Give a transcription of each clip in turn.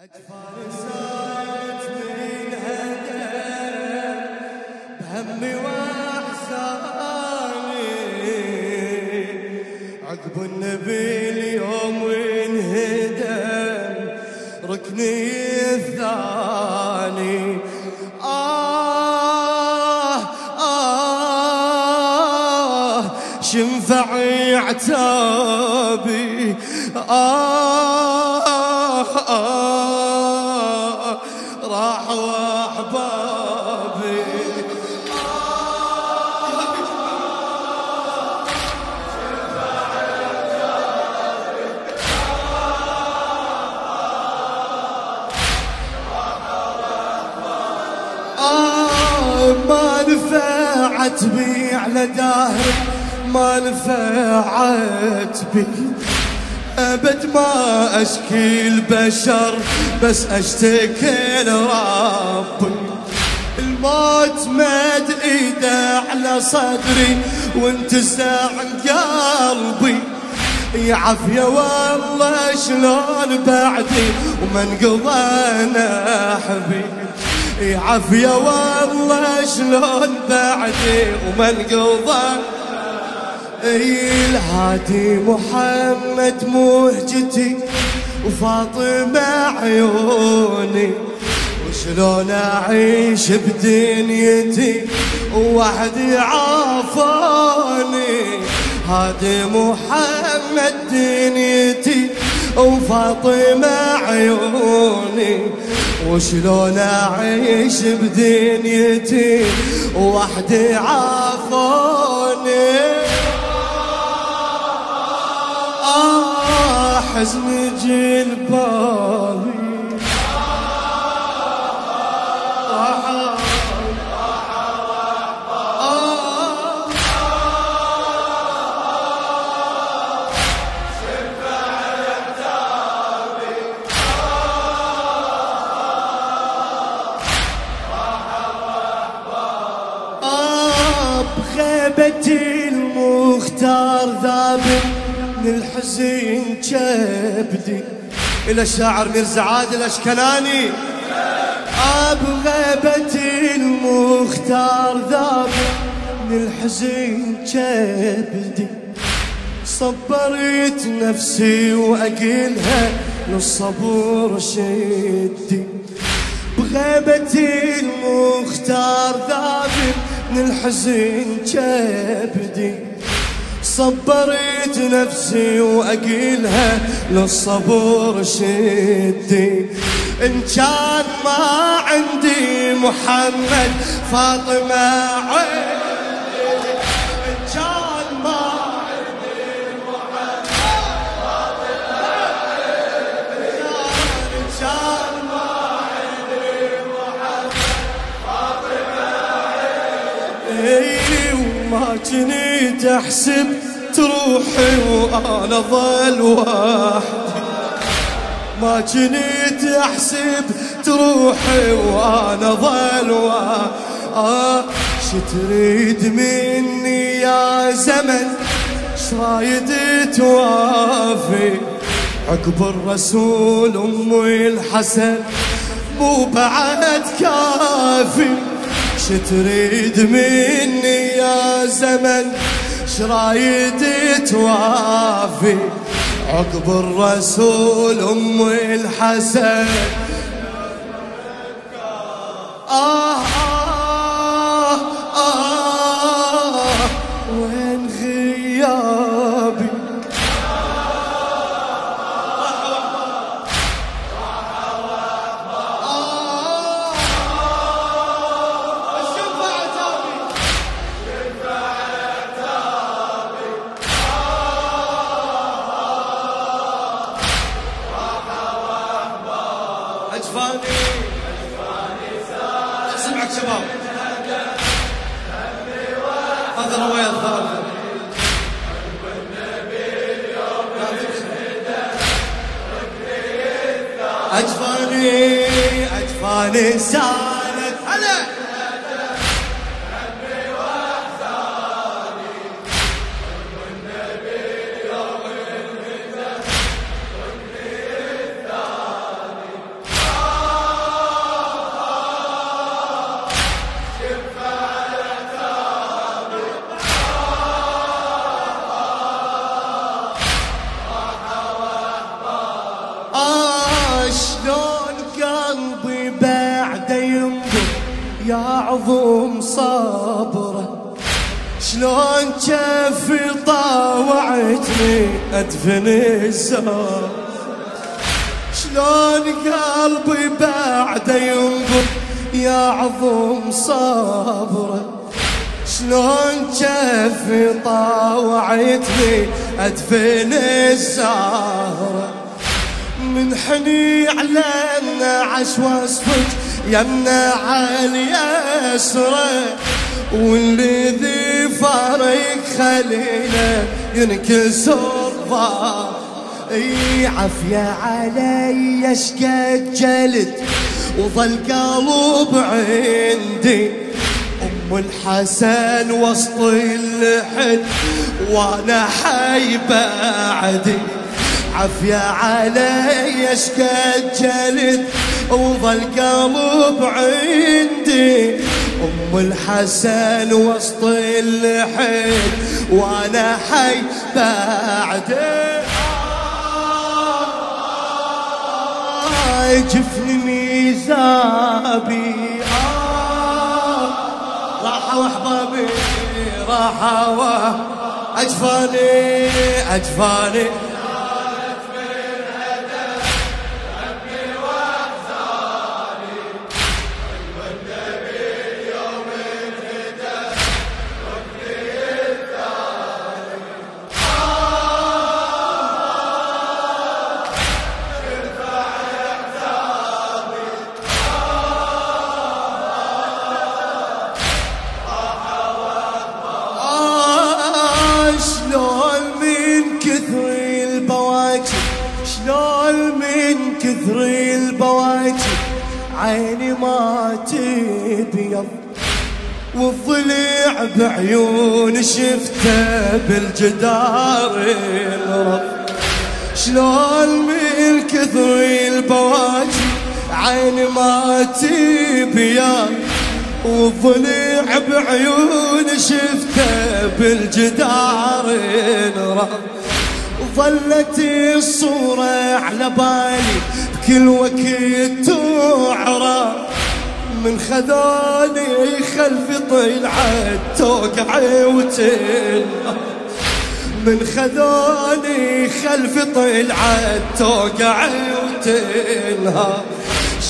أجفاني سالت من هدى بهمي وأحزاني. عقب النبي اليوم انهدم ركني الثاني. شنفع عتابي آه آه راحوا أحبابي آه ما نفعت بي على داهر ما نفعت بي. أبد ما أشكي البشر بس أشتكي لربي. الموت مد إيده على صدري وانت عن قلبي. يا عافية والله شلون بعدي ومن قضانا حبيبي يا عافية والله شلون بعدي ومن قضانا الهادي محمد مهجتي وفاطمة عيوني وشلون أعيش بدنيتي ووحدي عافوني هادي محمد دنيتي وفاطمة عيوني وشلون أعيش بدنيتي ووحدي عافوني حزن جلبابي من الحزن كبدي إلى الشاعر ميرزا عادل الأشكناني آه بغيبتي المختار ذابل من الحزن كبدي صبرت نفسي وأقلها للصبور شدي. بغيبتي المختار ذابل من الحزن كبدي صبرت نفسي وأقيلها للصبر شدي. إن كان ما عندي محمد فاطمة عندي. إن كان ما عندي محمد. فاطمة وما كنت أحسب تروحي وأنا ظل وحدي. ما كنت احسب تروحي وأنا ظل وحدي. آه شتريد مني يا زمن؟ شرايد توافي؟ عقب الرسول امي الحسن مو بعد كافي. شتريد مني يا زمن؟ شرايد توافي. عقب الرسول أم الحسن. آه. شباب. هذا أجفاني أجفاني سالت شلون جفي طاوعتني أدفن الزهر. شلون قلبي بعد ينبض يا عظم صبره. شلون جفي طاوعتني أدفن الزهره من حني على النعش واصفج يمنع على اليسرى والذي فارق خلينا ينكسر ضار أي عافية علي اشقد جلد وظل قلب عندي. أم الحسن وسط اللحد وأنا حي بعدي. عافية علي اشقد جلد وظل قلب عندي أم الحسن وسط اللحد وأنا حي بعدي جفن ميزابي. آه راحوا احبابي راحوا أجفاني أجفاني. عيني ما تبيض. والضلع بعيون شفته بالجدار الرب. شلون من كثر البواكي عيني ما تبيض. والضلع بعيون شفته بالجدار انرى ظلت الصورة على بالي. بكل وقت تعرى من خذاني خلف طلعت توقع وتنهار من خذاني خلف طلعت توقع وتنهار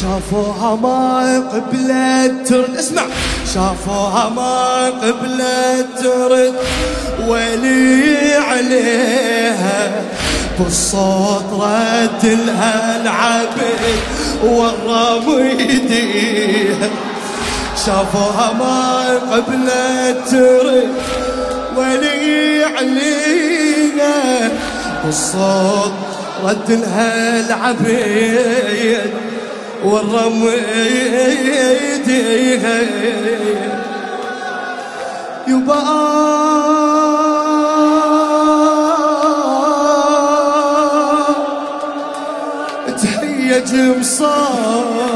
شافوها ما قبلت ترد. اسمع. شافوها ما قبلت ترد. ولي عليها. بالصوت رد لها العبد ورم يديها شافوها ما قبلت ترد ولي عليها بالصوت رد لها العبيد والرم يديها يبقى تهيج مصاب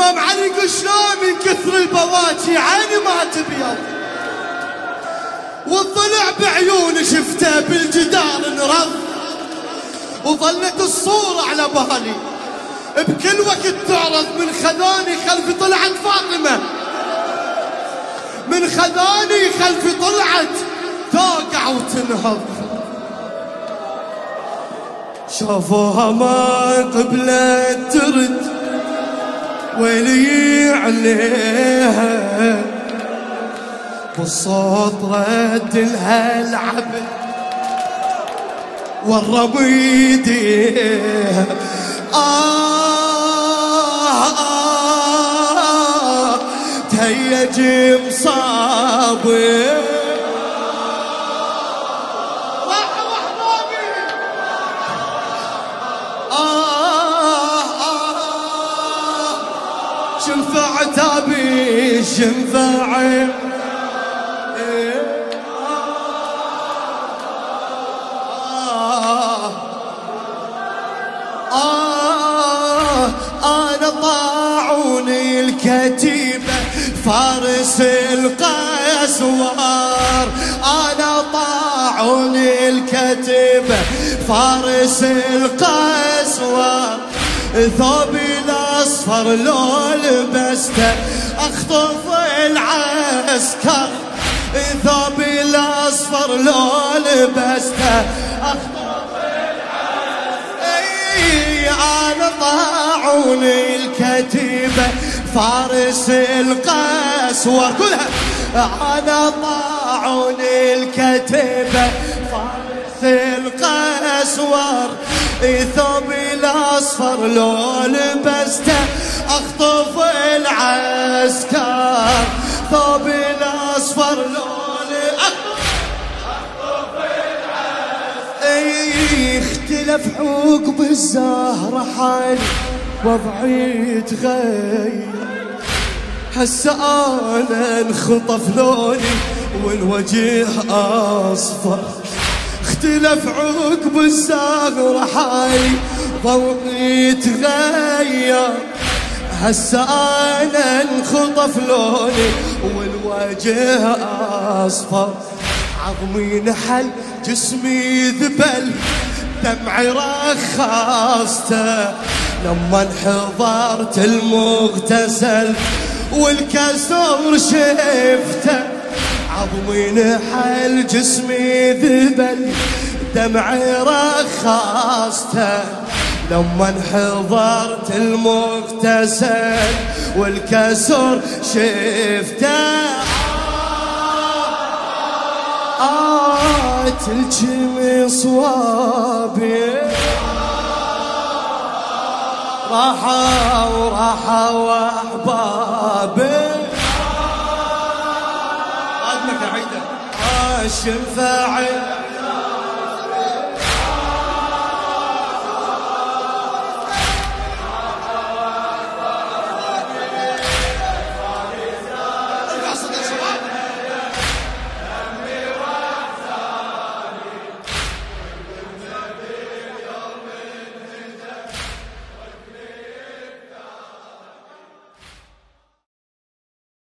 الإمام علي يقول شلون من كثر البواجي. عيني ما تبيض. والضلع بعيون شفته بالجدار انرض. وظلت الصورة على بالي بكل وقت تعرض. من خذاني خلف طلعت فاطمة. من خذاني خلف طلعت توقع وتنهض. شافوها ما قبلت ترد. ويلي عليها بالصوت رد لها العبد ورم ايديها آه آه تهيج مصابي عتابي الشنفاعي آه آه أنا طاعوني الكتيبة فارس القسوار أنا طاعوني الكتيبة فارس القسوار ثوبي الأصفر لو لبسته أخطف العسكر. ثوبي الأصفر لو لبسته أخطف أي أنا طاعوني الكتيبة فارس القسوة. كلها أنا طاعوني الكتيبة فارس القسور ثوبي الأصفر لو لبسته أخطف العسكر. ثوبي الأصفر لو اختلف عقب الزهرة حالي وضعي تغير هسه أنا انخطف لوني والوجه أصفر. اختلف عقب الزهرة حالي ضوئي تغير هسه أنا انخطف لوني والوجه أصفر. عظمي نحل جسمي ذبل دمعي رخصته. لما انحضرت المغتسل والكسر شفته عظمي نحل جسمي ذبل دمعي رخصته لما انحضرت المغتسل والكسر شفته. آت الجمي صوابي راحة وراحة وأحبابي الشنفاعي